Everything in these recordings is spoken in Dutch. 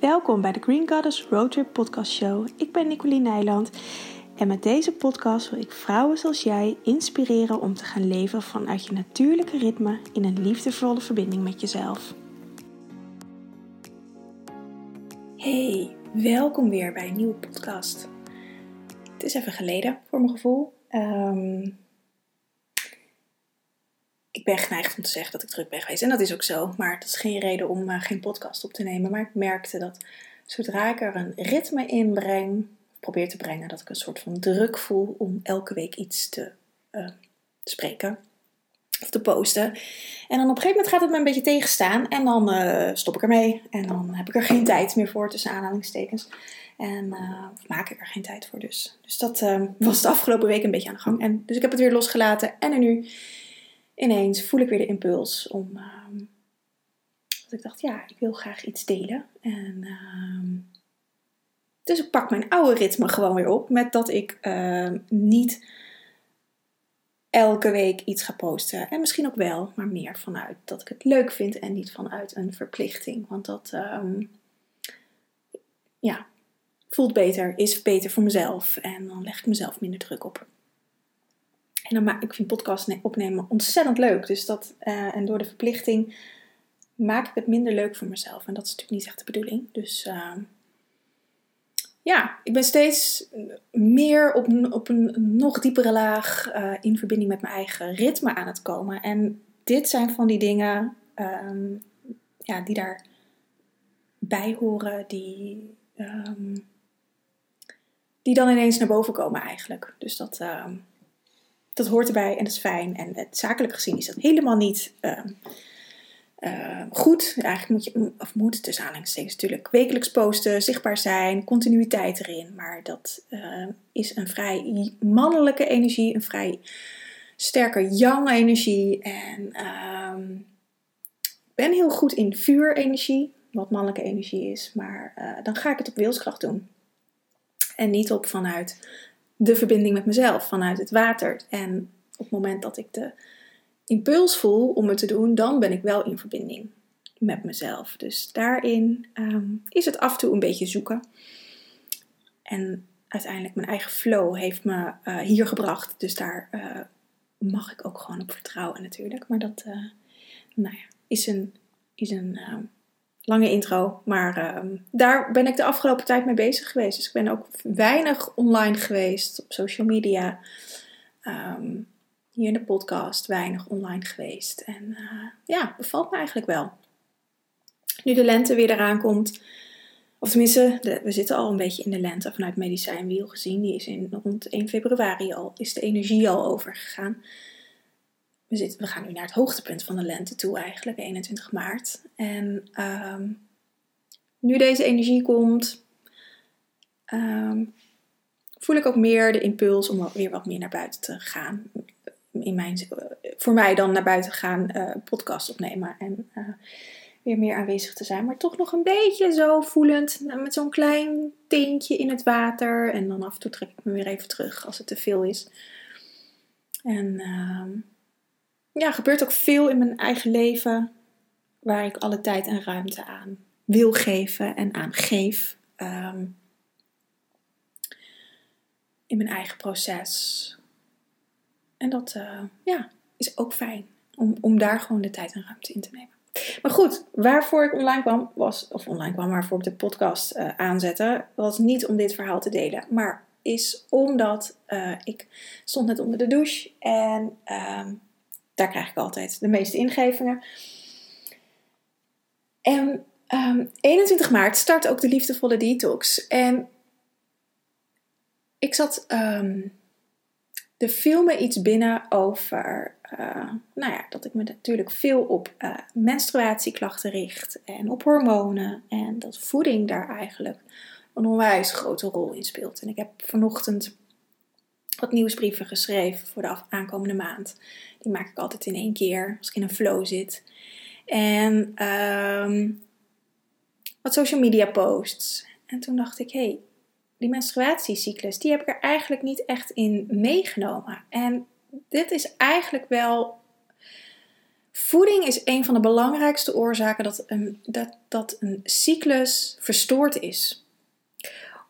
Welkom bij de Green Goddess Roadtrip Podcast Show. Ik ben Nicoline Nijland en met deze podcast wil ik vrouwen zoals jij inspireren om te gaan leven vanuit je natuurlijke ritme in een liefdevolle verbinding met jezelf. Hey, welkom weer bij een nieuwe podcast. Het is even geleden voor mijn gevoel. Ehm, ik ben geneigd om te zeggen dat ik druk ben geweest. En dat is ook zo. Maar het is geen reden om uh, geen podcast op te nemen. Maar ik merkte dat zodra ik er een ritme in breng, probeer te brengen, dat ik een soort van druk voel om elke week iets te uh, spreken. Of te posten. En dan op een gegeven moment gaat het me een beetje tegenstaan. En dan uh, stop ik ermee. En dan heb ik er geen tijd meer voor, tussen aanhalingstekens. En maak ik er geen tijd voor dus. Dus dat was de afgelopen week een beetje aan de gang. En, dus ik heb het weer losgelaten. En er nu ineens voel ik weer de impuls om. Uh, dat ik dacht, ja, ik wil graag iets delen. En, uh, dus ik pak mijn oude ritme gewoon weer op. Met dat ik uh, niet elke week iets ga posten. En misschien ook wel, maar meer vanuit dat ik het leuk vind en niet vanuit een verplichting. Want dat, um, ja, voelt beter, is beter voor mezelf. En dan leg ik mezelf minder druk op. En dan maak, ik vind podcast opnemen ontzettend leuk. Dus dat, uh, en door de verplichting maak ik het minder leuk voor mezelf. En dat is natuurlijk niet echt de bedoeling. Dus uh, ja, ik ben steeds meer op, op een nog diepere laag uh, in verbinding met mijn eigen ritme aan het komen. En dit zijn van die dingen um, ja, die daarbij horen, die, um, die dan ineens naar boven komen eigenlijk. Dus dat dat hoort erbij en dat is fijn. En het, zakelijk gezien is dat helemaal niet uh, uh, goed. Eigenlijk moet je, of moet tussen aanhalingstekens natuurlijk, wekelijks posten, zichtbaar zijn, continuïteit erin. Maar dat uh, is een vrij mannelijke energie, een vrij sterke yang energie. En ehm, ik ben heel goed in vuurenergie, wat mannelijke energie is. Maar eh, dan ga ik het op wilskracht doen. En niet op vanuit de verbinding met mezelf vanuit het water. En op het moment dat ik de impuls voel om het te doen, dan ben ik wel in verbinding met mezelf. Dus daarin um, is het af en toe een beetje zoeken. En uiteindelijk mijn eigen flow heeft me uh, hier gebracht. Dus daar uh, mag ik ook gewoon op vertrouwen natuurlijk. Maar dat uh, nou ja, is een, is een um, lange intro. Maar um, daar ben ik de afgelopen tijd mee bezig geweest. Dus ik ben ook weinig online geweest op social media. Um, hier in de podcast weinig online geweest. En uh, ja, bevalt me eigenlijk wel. Nu de lente weer eraan komt. Of tenminste, we zitten al een beetje in de lente vanuit medicijnwiel gezien. Die is in, rond 1 februari al, is de energie al overgegaan we, zitten, we gaan nu naar het hoogtepunt van de lente toe eigenlijk, 21 maart. En um, nu deze energie komt, um, voel ik ook meer de impuls om weer wat meer naar buiten te gaan. In mijn, voor mij dan naar buiten gaan, uh, podcast opnemen en uh, weer meer aanwezig te zijn. Maar toch nog een beetje zo voelend, met zo'n klein tintje in het water. En dan af en toe trek ik me weer even terug als het te veel is. En... Uh, ja, gebeurt ook veel in mijn eigen leven waar ik alle tijd en ruimte aan wil geven en aan geef. Um, in mijn eigen proces. En dat uh, ja, is ook fijn om, om daar gewoon de tijd en ruimte in te nemen. Maar goed, waarvoor ik online kwam, was, of online kwam, waarvoor ik de podcast uh, aanzette, was niet om dit verhaal te delen, maar is omdat uh, ik stond net onder de douche en um, daar krijg ik altijd de meeste ingevingen. En um, ehm, 21 maart start ook de liefdevolle detox. En ik zat. Um, er viel me iets binnen over. Uh, nou ja, dat ik me natuurlijk veel op uh, menstruatieklachten richt. En op hormonen. En dat voeding daar eigenlijk een onwijs grote rol in speelt. En ik heb vanochtend wat nieuwsbrieven geschreven voor de aankomende maand. Die maak ik altijd in één keer als ik in een flow zit. En um, wat social media posts. En toen dacht ik, hé, hey, die menstruatiecyclus, die heb ik er eigenlijk niet echt in meegenomen. En dit is eigenlijk wel Voeding is een van de belangrijkste oorzaken dat een, dat, dat een cyclus verstoord is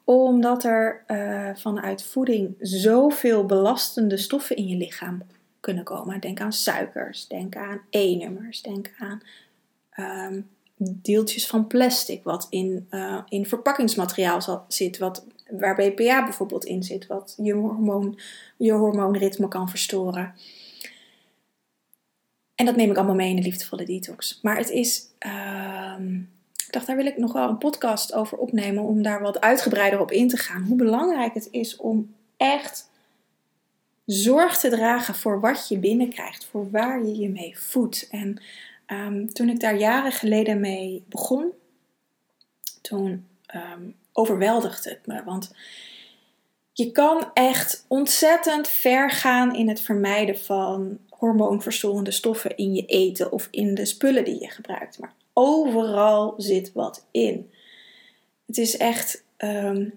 omdat er uh, vanuit voeding zoveel belastende stoffen in je lichaam kunnen komen. Denk aan suikers, denk aan E-nummers, denk aan um, deeltjes van plastic wat in, uh, in verpakkingsmateriaal zit, wat, waar BPA bijvoorbeeld in zit, wat je, hormoon, je hormoonritme kan verstoren. En dat neem ik allemaal mee in de liefdevolle detox. Maar het is. Ik dacht, daar wil ik nog wel een podcast over opnemen. Om daar wat uitgebreider op in te gaan. Hoe belangrijk het is om echt zorg te dragen voor wat je binnenkrijgt. Voor waar je je mee voedt. En um, toen ik daar jaren geleden mee begon. Toen um, overweldigde het me. Want je kan echt ontzettend ver gaan in het vermijden van hormoonverstorende stoffen in je eten of in de spullen die je gebruikt. Maar overal zit wat in. Het is echt, um,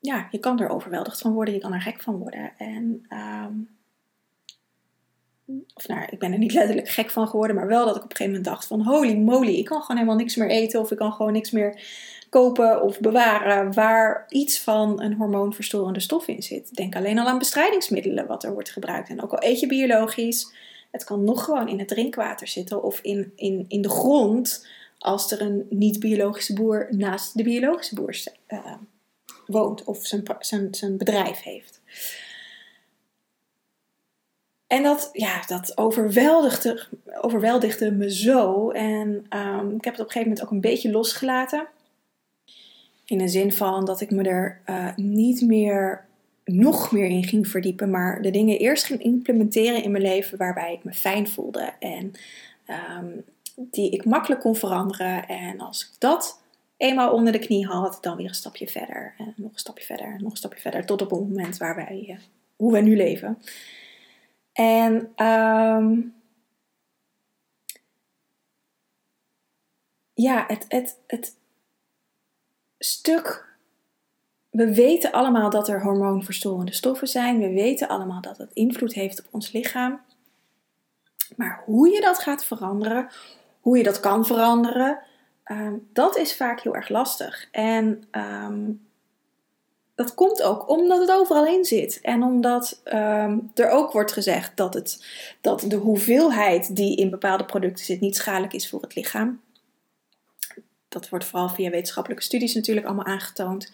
ja, je kan er overweldigd van worden, je kan er gek van worden. En, um, of nou, ik ben er niet letterlijk gek van geworden, maar wel dat ik op een gegeven moment dacht van holy moly, ik kan gewoon helemaal niks meer eten of ik kan gewoon niks meer kopen of bewaren waar iets van een hormoonverstorende stof in zit. Denk alleen al aan bestrijdingsmiddelen wat er wordt gebruikt. En ook al eet je biologisch, het kan nog gewoon in het drinkwater zitten of in, in, in de grond als er een niet-biologische boer naast de biologische boer uh, woont of zijn, zijn, zijn bedrijf heeft. En dat, ja, dat overweldigde, overweldigde me zo. En um, ik heb het op een gegeven moment ook een beetje losgelaten. In de zin van dat ik me er uh, niet meer nog meer in ging verdiepen, maar de dingen eerst ging implementeren in mijn leven waarbij ik me fijn voelde en um, die ik makkelijk kon veranderen. En als ik dat eenmaal onder de knie had, dan weer een stapje verder en nog een stapje verder, nog een stapje verder, tot op het moment waar wij, uh, hoe wij nu leven. En um, ja, het, het, het stuk we weten allemaal dat er hormoonverstorende stoffen zijn. We weten allemaal dat het invloed heeft op ons lichaam. Maar hoe je dat gaat veranderen, hoe je dat kan veranderen, ehm, dat is vaak heel erg lastig. En ehm, dat komt ook omdat het overal in zit. En omdat ehm, er ook wordt gezegd dat, het, dat de hoeveelheid die in bepaalde producten zit niet schadelijk is voor het lichaam. Dat wordt vooral via wetenschappelijke studies natuurlijk allemaal aangetoond.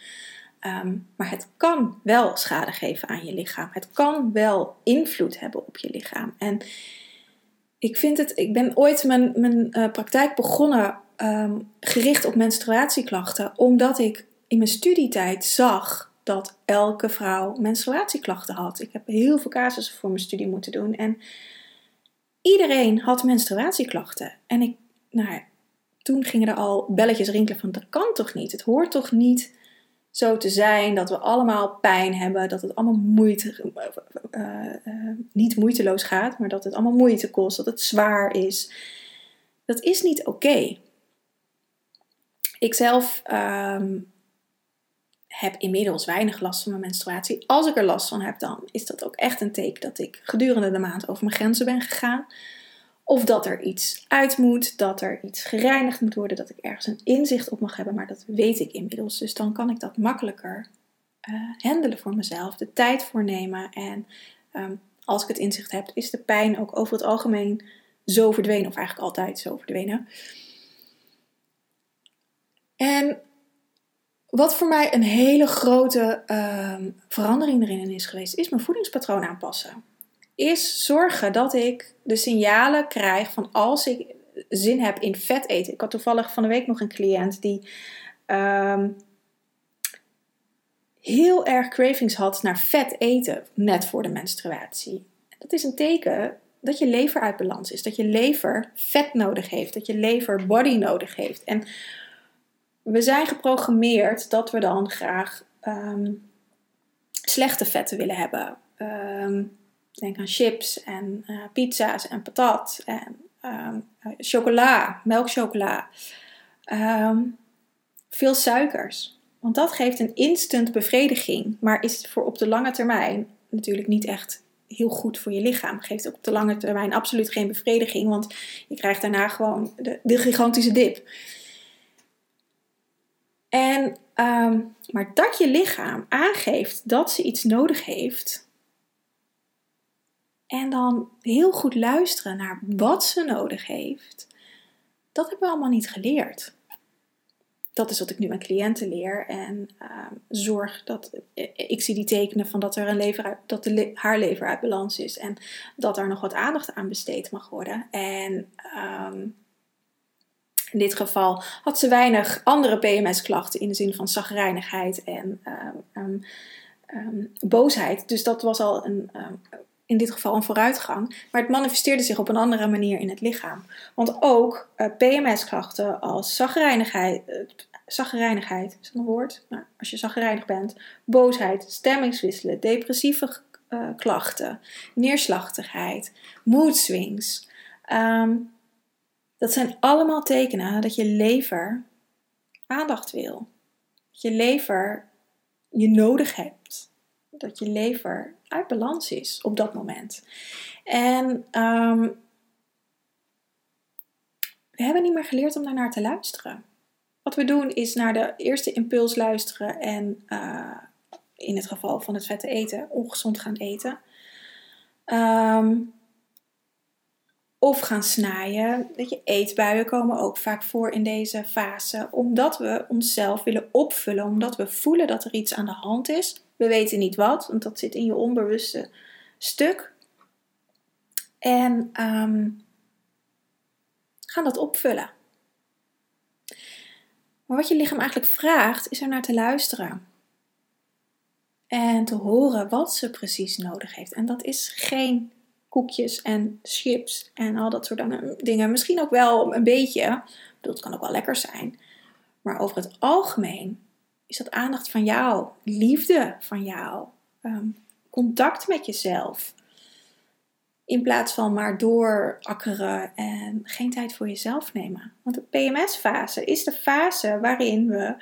Ehm, maar het kan wel schade geven aan je lichaam. Het kan wel invloed hebben op je lichaam. En ik vind het, ik ben ooit mijn, mijn uh, praktijk begonnen ehm, gericht op menstruatieklachten, omdat ik in mijn studietijd zag dat elke vrouw menstruatieklachten had. Ik heb heel veel casussen voor mijn studie moeten doen en iedereen had menstruatieklachten. En ik, nou, toen gingen er al belletjes rinkelen van dat kan toch niet? Het hoort toch niet zo te zijn, dat we allemaal pijn hebben, dat het allemaal moeite, uh, uh, niet moeiteloos gaat, maar dat het allemaal moeite kost, dat het zwaar is. Dat is niet oké. Ik zelf um, heb inmiddels weinig last van mijn menstruatie. Als ik er last van heb, dan is dat ook echt een teken dat ik gedurende de maand over mijn grenzen ben gegaan. Of dat er iets uit moet, dat er iets gereinigd moet worden, dat ik ergens een inzicht op mag hebben, maar dat weet ik inmiddels. Dus dan kan ik dat makkelijker uh, handelen voor mezelf, de tijd voor nemen. En um, als ik het inzicht heb, is de pijn ook over het algemeen zo verdwenen, of eigenlijk altijd zo verdwenen. En wat voor mij een hele grote um, verandering erin is geweest, is mijn voedingspatroon aanpassen is zorgen dat ik de signalen krijg van als ik zin heb in vet eten. Ik had toevallig van de week nog een cliënt die um, heel erg cravings had naar vet eten net voor de menstruatie. Dat is een teken dat je lever uit balans is, dat je lever vet nodig heeft, dat je lever body nodig heeft. En we zijn geprogrammeerd dat we dan graag um, slechte vetten willen hebben. Um, Denk aan chips en uh, pizza's en patat en um, chocola, melkchocola. Um, veel suikers. Want dat geeft een instant bevrediging, maar is voor op de lange termijn natuurlijk niet echt heel goed voor je lichaam. Geeft op de lange termijn absoluut geen bevrediging, want je krijgt daarna gewoon de, de gigantische dip. En, ehm, maar dat je lichaam aangeeft dat ze iets nodig heeft. En dan heel goed luisteren naar wat ze nodig heeft. Dat hebben we allemaal niet geleerd dat is wat ik nu mijn cliënten leer. En ehm, zorg dat ik zie die tekenen van dat er een lever dat haar lever uit balans is. En dat er nog wat aandacht aan besteed mag worden. En ehm, in dit geval had ze weinig andere PMS-klachten in de zin van zagrijnigheid en um, boosheid. Dus dat was al een, in dit geval een vooruitgang. Maar het manifesteerde zich op een andere manier in het lichaam. Want ook uh, PMS-klachten als zagrijnigheid, zagrijnigheid is een woord? Nou, als je zagrijnig bent, boosheid, stemmingswisselen, depressieve uh, klachten, neerslachtigheid, mood swings. Ehm, dat zijn allemaal tekenen dat je lever aandacht wil. Dat je lever je nodig hebt. Dat je lever uit balans is op dat moment. En ehm, we hebben niet meer geleerd om daarnaar te luisteren. Wat we doen is naar de eerste impuls luisteren en uh, in het geval van het vette eten, ongezond gaan eten. Um, of gaan snijden. Dat je eetbuien komen ook vaak voor in deze fase. Omdat we onszelf willen opvullen. Omdat we voelen dat er iets aan de hand is. We weten niet wat, want dat zit in je onbewuste stuk. En um, gaan dat opvullen. Maar wat je lichaam eigenlijk vraagt, is er naar te luisteren. En te horen wat ze precies nodig heeft. En dat is geen koekjes en chips en al dat soort dingen. Misschien ook wel een beetje. Dat kan ook wel lekker zijn. Maar over het algemeen is dat aandacht van jou, liefde van jou, ehm, contact met jezelf. In plaats van maar doorakkeren en geen tijd voor jezelf nemen. Want de PMS-fase is de fase waarin we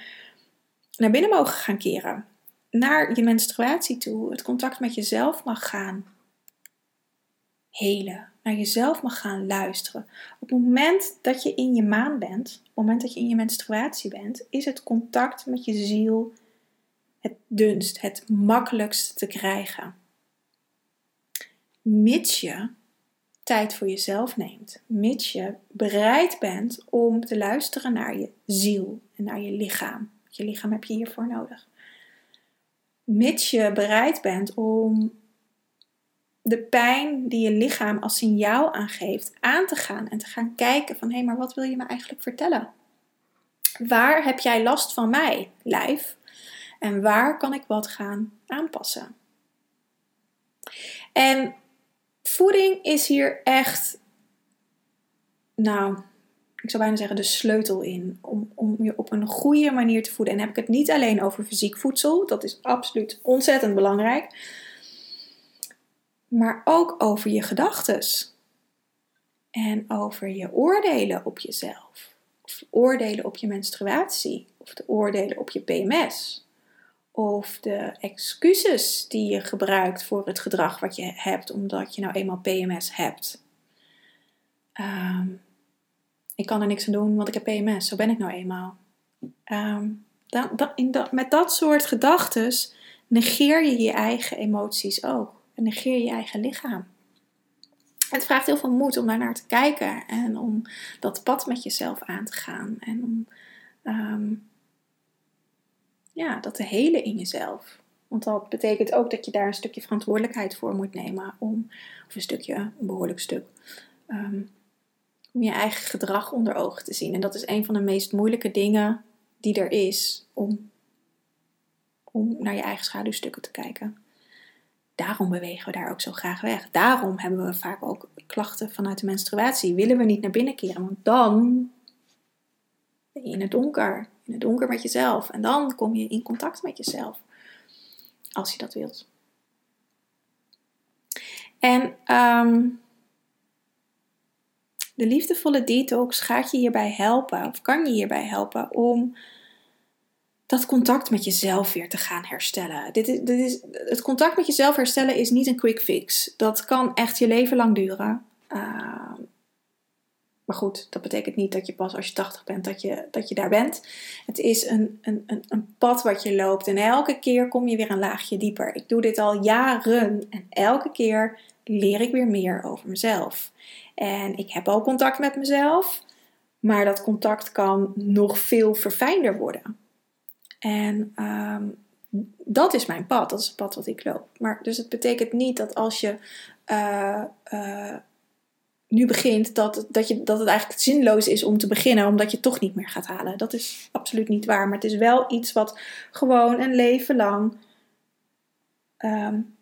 naar binnen mogen gaan keren. Naar je menstruatie toe. Het contact met jezelf mag gaan helen. Naar jezelf mag gaan luisteren. Op het moment dat je in je maan bent, op het moment dat je in je menstruatie bent, is het contact met je ziel het dunst, het makkelijkst te krijgen mits je tijd voor jezelf neemt, mits je bereid bent om te luisteren naar je ziel en naar je lichaam. Je lichaam heb je hiervoor nodig. Mits je bereid bent om de pijn die je lichaam als signaal aangeeft aan te gaan en te gaan kijken van hé, hey, maar wat wil je me eigenlijk vertellen? Waar heb jij last van mij, lijf? En waar kan ik wat gaan aanpassen? En Voeding is hier echt, nou, ik zou bijna zeggen de sleutel in. Om, om je op een goede manier te voeden. En heb ik het niet alleen over fysiek voedsel, dat is absoluut ontzettend belangrijk. Maar ook over je gedachtes. En over je oordelen op jezelf. Of oordelen op je menstruatie. Of de oordelen op je PMS of de excuses die je gebruikt voor het gedrag wat je hebt, omdat je nou eenmaal PMS hebt. Ehm, ik kan er niks aan doen, want ik heb PMS, zo ben ik nou eenmaal. Ehm, dan, met dat soort gedachten negeer je je eigen emoties ook. En negeer je eigen lichaam. Het vraagt heel veel moed om daar naar te kijken en om dat pad met jezelf aan te gaan. En om ehm, ja, dat te helen in jezelf. Want dat betekent ook dat je daar een stukje verantwoordelijkheid voor moet nemen. Om, of een stukje, een behoorlijk stuk. Ehm, om je eigen gedrag onder ogen te zien. En dat is een van de meest moeilijke dingen die er is. Om, om naar je eigen schaduwstukken te kijken. Daarom bewegen we daar ook zo graag weg. Daarom hebben we vaak ook klachten vanuit de menstruatie. Willen we niet naar binnen keren, want dan ben je in het donker in het donker met jezelf. En dan kom je in contact met jezelf. Als je dat wilt. En ehm, de liefdevolle detox gaat je hierbij helpen, of kan je hierbij helpen om dat contact met jezelf weer te gaan herstellen. Dit is, dit is, het contact met jezelf herstellen is niet een quick fix. Dat kan echt je leven lang duren. Uh, maar goed, dat betekent niet dat je pas als je 80 bent, dat je, dat je daar bent. Het is een, een, een, een pad wat je loopt. En elke keer kom je weer een laagje dieper. Ik doe dit al jaren. En elke keer leer ik weer meer over mezelf. En ik heb al contact met mezelf. Maar dat contact kan nog veel verfijnder worden. En um, dat is mijn pad. Dat is het pad wat ik loop. Maar dus het betekent niet dat als je uh, uh, nu begint, dat, dat, je, dat het eigenlijk zinloos is om te beginnen, omdat je toch niet meer gaat halen. Dat is absoluut niet waar. Maar het is wel iets wat gewoon een leven lang um,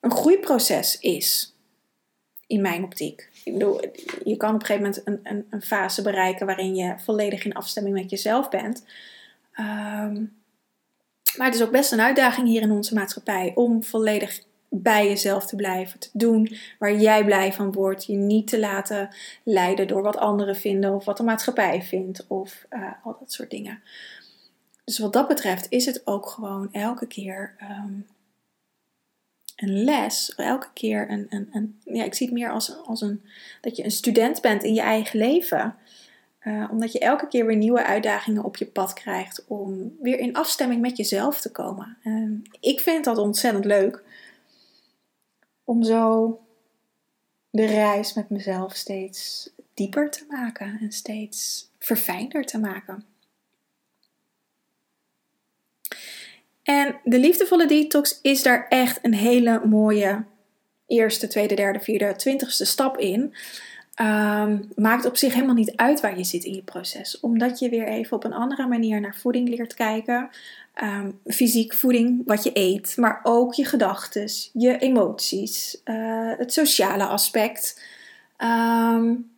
een groeiproces is. In mijn optiek. Ik bedoel, je kan op een gegeven moment een, een, een fase bereiken waarin je volledig in afstemming met jezelf bent. Um, maar het is ook best een uitdaging hier in onze maatschappij om volledig bij jezelf te blijven, te doen waar jij blij van wordt. Je niet te laten leiden door wat anderen vinden of wat de maatschappij vindt of uh, al dat soort dingen. Dus wat dat betreft is het ook gewoon elke keer um, een les, elke keer een, een, een, ja, ik zie het meer als, als een, dat je een student bent in je eigen leven. Uh, omdat je elke keer weer nieuwe uitdagingen op je pad krijgt om weer in afstemming met jezelf te komen. Uh, ik vind dat ontzettend leuk om zo de reis met mezelf steeds dieper te maken en steeds verfijnder te maken. En de liefdevolle detox is daar echt een hele mooie eerste, tweede, derde, vierde, twintigste stap in. Um, maakt op zich helemaal niet uit waar je zit in je proces. Omdat je weer even op een andere manier naar voeding leert kijken. Um, fysiek voeding, wat je eet, maar ook je gedachten, je emoties, uh, het sociale aspect. Um,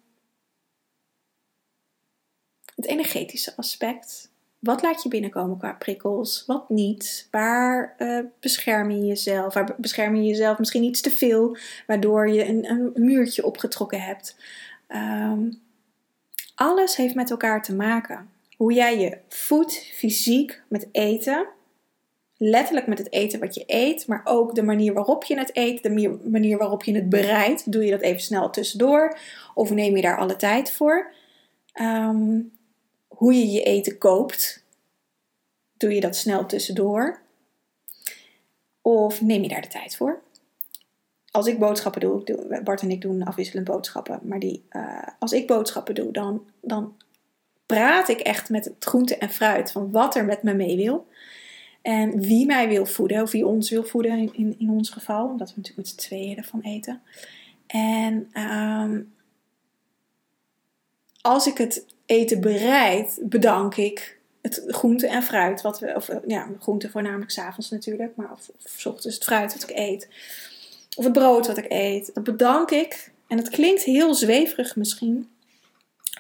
het energetische aspect. Wat laat je binnenkomen qua prikkels? Wat niet? Waar uh, bescherm je jezelf? Waar bescherm je jezelf misschien iets te veel, waardoor je een, een muurtje opgetrokken hebt? Um, alles heeft met elkaar te maken. Hoe jij je voedt fysiek met eten, letterlijk met het eten wat je eet, maar ook de manier waarop je het eet, de manier waarop je het bereidt. Doe je dat even snel tussendoor of neem je daar alle tijd voor? Um, hoe je je eten koopt. Doe je dat snel tussendoor? Of neem je daar de tijd voor? Als ik boodschappen doe, Bart en ik doen afwisselend boodschappen, maar die, uh, als ik boodschappen doe, dan, dan praat ik echt met het groente en fruit van wat er met me mee wil. En wie mij wil voeden, of wie ons wil voeden in, in, ons geval, omdat we natuurlijk met z'n tweeën ervan eten. En um, als ik het eten bereid, bedank ik het groente en fruit. Wat we, of ja, groente voornamelijk s'avonds natuurlijk, maar of, s ochtends het fruit wat ik eet. Of het brood wat ik eet. Dat bedank ik. En het klinkt heel zweverig misschien.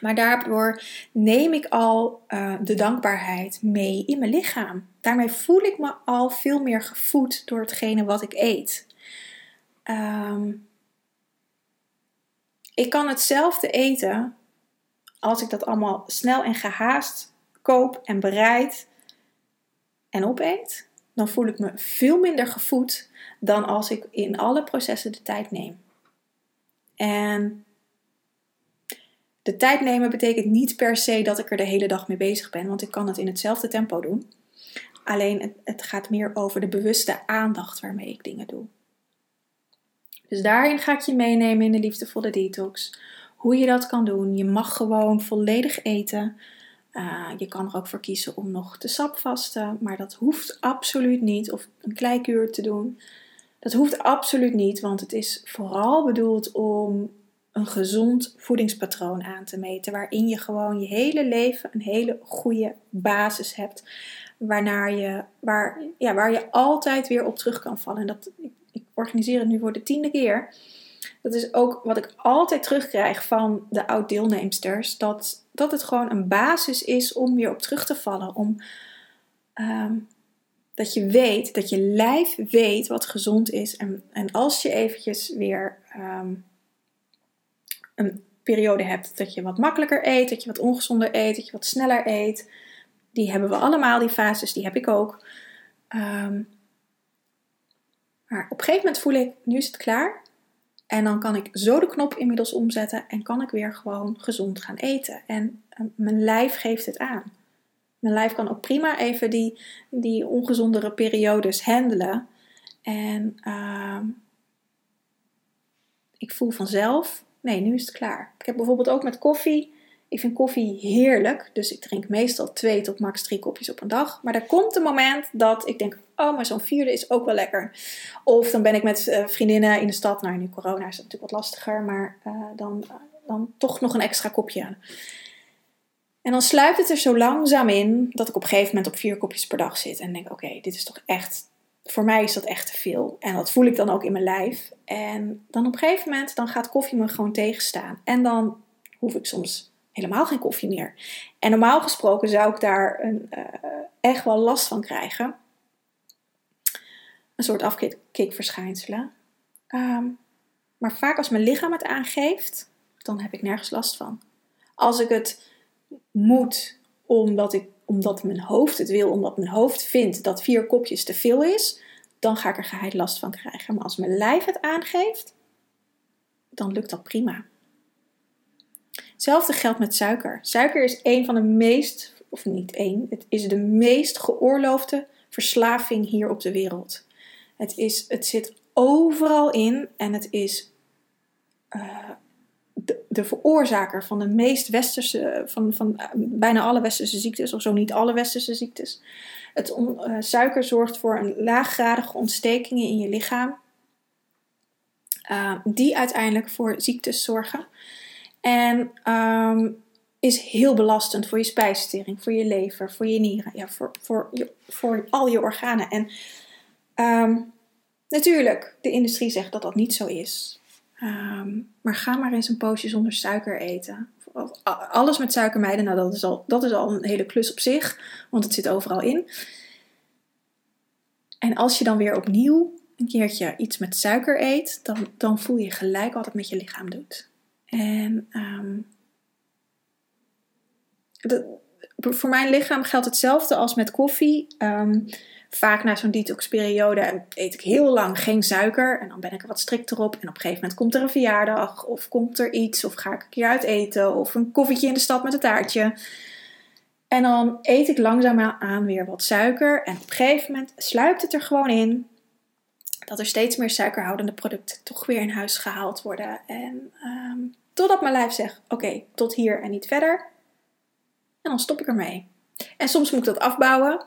Maar daardoor neem ik al uh, de dankbaarheid mee in mijn lichaam. Daarmee voel ik me al veel meer gevoed door hetgene wat ik eet. Um, ik kan hetzelfde eten als ik dat allemaal snel en gehaast koop en bereid en opeet, dan voel ik me veel minder gevoed dan als ik in alle processen de tijd neem. En de tijd nemen betekent niet per se dat ik er de hele dag mee bezig ben, want ik kan het in hetzelfde tempo doen. Alleen het, gaat meer over de bewuste aandacht waarmee ik dingen doe. Dus daarin ga ik je meenemen in de liefdevolle detox hoe je dat kan doen. Je mag gewoon volledig eten. Uh, je kan er ook voor kiezen om nog te sapvasten, maar dat hoeft absoluut niet. Of een kleikuur te doen. Dat hoeft absoluut niet, want het is vooral bedoeld om een gezond voedingspatroon aan te meten. Waarin je gewoon je hele leven een hele goede basis hebt. Waarnaar je, waar, ja, waar je altijd weer op terug kan vallen. En dat, ik organiseer het nu voor de tiende keer dat is ook wat ik altijd terugkrijg van de oud-deelnemsters. Dat, dat het gewoon een basis is om weer op terug te vallen. Om, um, dat je weet, dat je lijf weet wat gezond is. En, en als je eventjes weer um, een periode hebt dat je wat makkelijker eet, dat je wat ongezonder eet, dat je wat sneller eet. Die hebben we allemaal, die fases, die heb ik ook. Ehm, maar op een gegeven moment voel ik, nu is het klaar. En dan kan ik zo de knop inmiddels omzetten en kan ik weer gewoon gezond gaan eten. En eh, mijn lijf geeft het aan. Mijn lijf kan ook prima even die, die ongezondere periodes handelen. En ehm, ik voel vanzelf, nee, nu is het klaar. Ik heb bijvoorbeeld ook met koffie. Ik vind koffie heerlijk, dus ik drink meestal twee tot max drie kopjes op een dag. Maar er komt een moment dat ik denk, oh, maar zo'n vierde is ook wel lekker. Of dan ben ik met eh, vriendinnen in de stad. Nou, nu corona is het natuurlijk wat lastiger, maar uh, dan, dan toch nog een extra kopje. En dan sluipt het er zo langzaam in dat ik op een gegeven moment op vier kopjes per dag zit. En denk, oké, dit is toch echt, voor mij is dat echt te veel. En dat voel ik dan ook in mijn lijf. En dan op een gegeven moment, dan gaat koffie me gewoon tegenstaan. En dan hoef ik soms helemaal geen koffie meer. En normaal gesproken zou ik daar een, uh, echt wel last van krijgen. Een soort afkikverschijnselen. Um, maar vaak als mijn lichaam het aangeeft, dan heb ik nergens last van. Als ik het moet omdat, ik, omdat mijn hoofd het wil, omdat mijn hoofd vindt dat vier kopjes te veel is, dan ga ik er geheid last van krijgen. Maar als mijn lijf het aangeeft, dan lukt dat prima. Hetzelfde geldt met suiker. Suiker is een van de meest, of niet één, het is de meest geoorloofde verslaving hier op de wereld. Het, is, het zit overal in en het is uh, de, de, veroorzaker van de meest westerse, van, van uh, bijna alle westerse ziektes, of zo niet alle westerse ziektes. Het uh, suiker zorgt voor een laaggradige ontstekingen in je lichaam, die uiteindelijk voor ziektes zorgen. En um, is heel belastend voor je spijsvertering, voor je lever, voor je nieren, ja, voor, voor, je, voor al je organen. En um, natuurlijk, de industrie zegt dat dat niet zo is. Um, maar ga maar eens een poosje zonder suiker eten. Alles met suiker mijden, nou dat is, al, dat is al een hele klus op zich, want het zit overal in. En als je dan weer opnieuw een keertje iets met suiker eet, dan, dan voel je gelijk wat het met je lichaam doet. En um, voor mijn lichaam geldt hetzelfde als met koffie. Um, vaak na zo'n detoxperiode eet ik heel lang geen suiker. En dan ben ik er wat strikter op. En op een gegeven moment komt er een verjaardag. Of komt er iets. Of ga ik een keer uit eten. Of een koffietje in de stad met een taartje. En dan eet ik langzaam aan weer wat suiker. En op een gegeven moment sluipt het er gewoon in. Dat er steeds meer suikerhoudende producten toch weer in huis gehaald worden. En um, Totdat mijn lijf zegt: oké, tot hier en niet verder. En dan stop ik ermee. En soms moet ik dat afbouwen.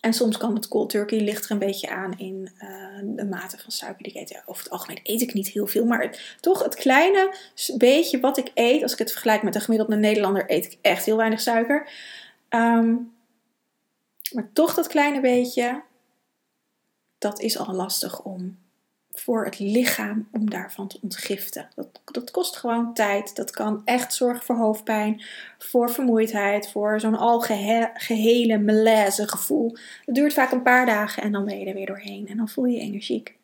En soms kan het cold turkey ligt er een beetje aan in uh, de mate van suiker die ik eet. Over het algemeen eet ik niet heel veel. Maar toch het kleine beetje wat ik eet. Als ik het vergelijk met een gemiddelde Nederlander eet ik echt heel weinig suiker. Um, maar toch dat kleine beetje. Dat is al lastig om voor het lichaam om daarvan te ontgiften. Dat, dat kost gewoon tijd. Dat kan echt zorgen voor hoofdpijn, voor vermoeidheid, voor zo'n algehele malaise gevoel. Het duurt vaak een paar dagen en dan ben je er weer doorheen en dan voel je je energiek.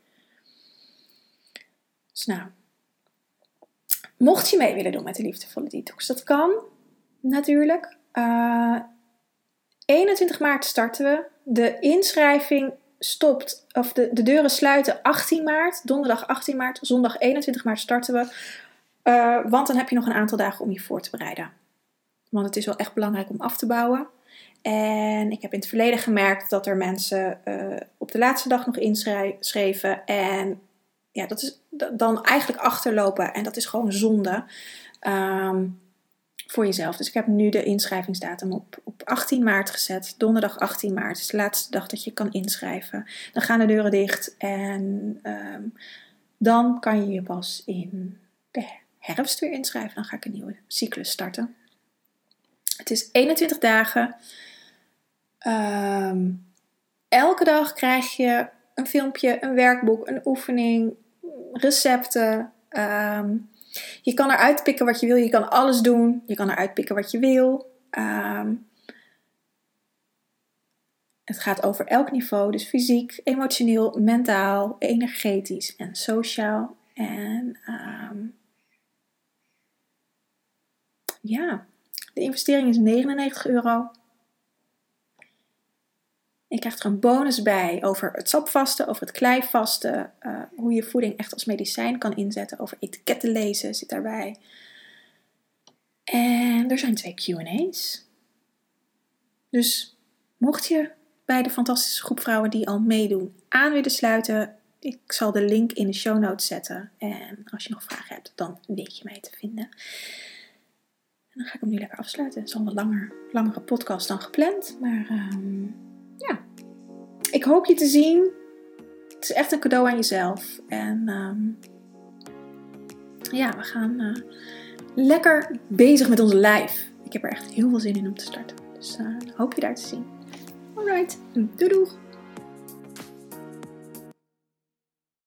Dus nou, mocht je mee willen doen met de liefdevolle detox, dat kan natuurlijk. Uh, eh, 21 maart starten we. De inschrijving stopt, of de, de deuren sluiten 18 maart, donderdag 18 maart, zondag 21 maart starten we. Uh, want dan heb je nog een aantal dagen om je voor te bereiden. Want het is wel echt belangrijk om af te bouwen. En ik heb in het verleden gemerkt dat er mensen uh, op de laatste dag nog inschreven. En ja, dat is dan eigenlijk achterlopen. En dat is gewoon zonde. Um, voor jezelf. Dus ik heb nu de inschrijvingsdatum op, op 18 maart gezet. Donderdag 18 maart is de laatste dag dat je kan inschrijven. Dan gaan de deuren dicht en ehm, dan kan je je pas in de herfst weer inschrijven. Dan ga ik een nieuwe cyclus starten. Het is 21 dagen. Ehm, elke dag krijg je een filmpje, een werkboek, een oefening, recepten. Um, je kan eruit pikken wat je wil. Je kan alles doen. Je kan eruit pikken wat je wil. Um, het gaat over elk niveau. Dus fysiek, emotioneel, mentaal, energetisch en sociaal. En um, ja, de investering is 99 euro. Krijgt er een bonus bij over het sapvasten, over het kleivasten, uh, hoe je voeding echt als medicijn kan inzetten, over etiketten lezen zit daarbij. En er zijn twee QA's. Dus mocht je bij de fantastische groep vrouwen die al meedoen aan willen sluiten, ik zal de link in de show notes zetten. En als je nog vragen hebt, dan weet je mij te vinden. En dan ga ik hem nu lekker afsluiten. Het is al een langer, langere podcast dan gepland. Maar ehm, ja, ik hoop je te zien. Het is echt een cadeau aan jezelf. En um, ja, we gaan uh, lekker bezig met onze live. Ik heb er echt heel veel zin in om te starten. Dus uh, hoop je daar te zien. Alright, doei doeg!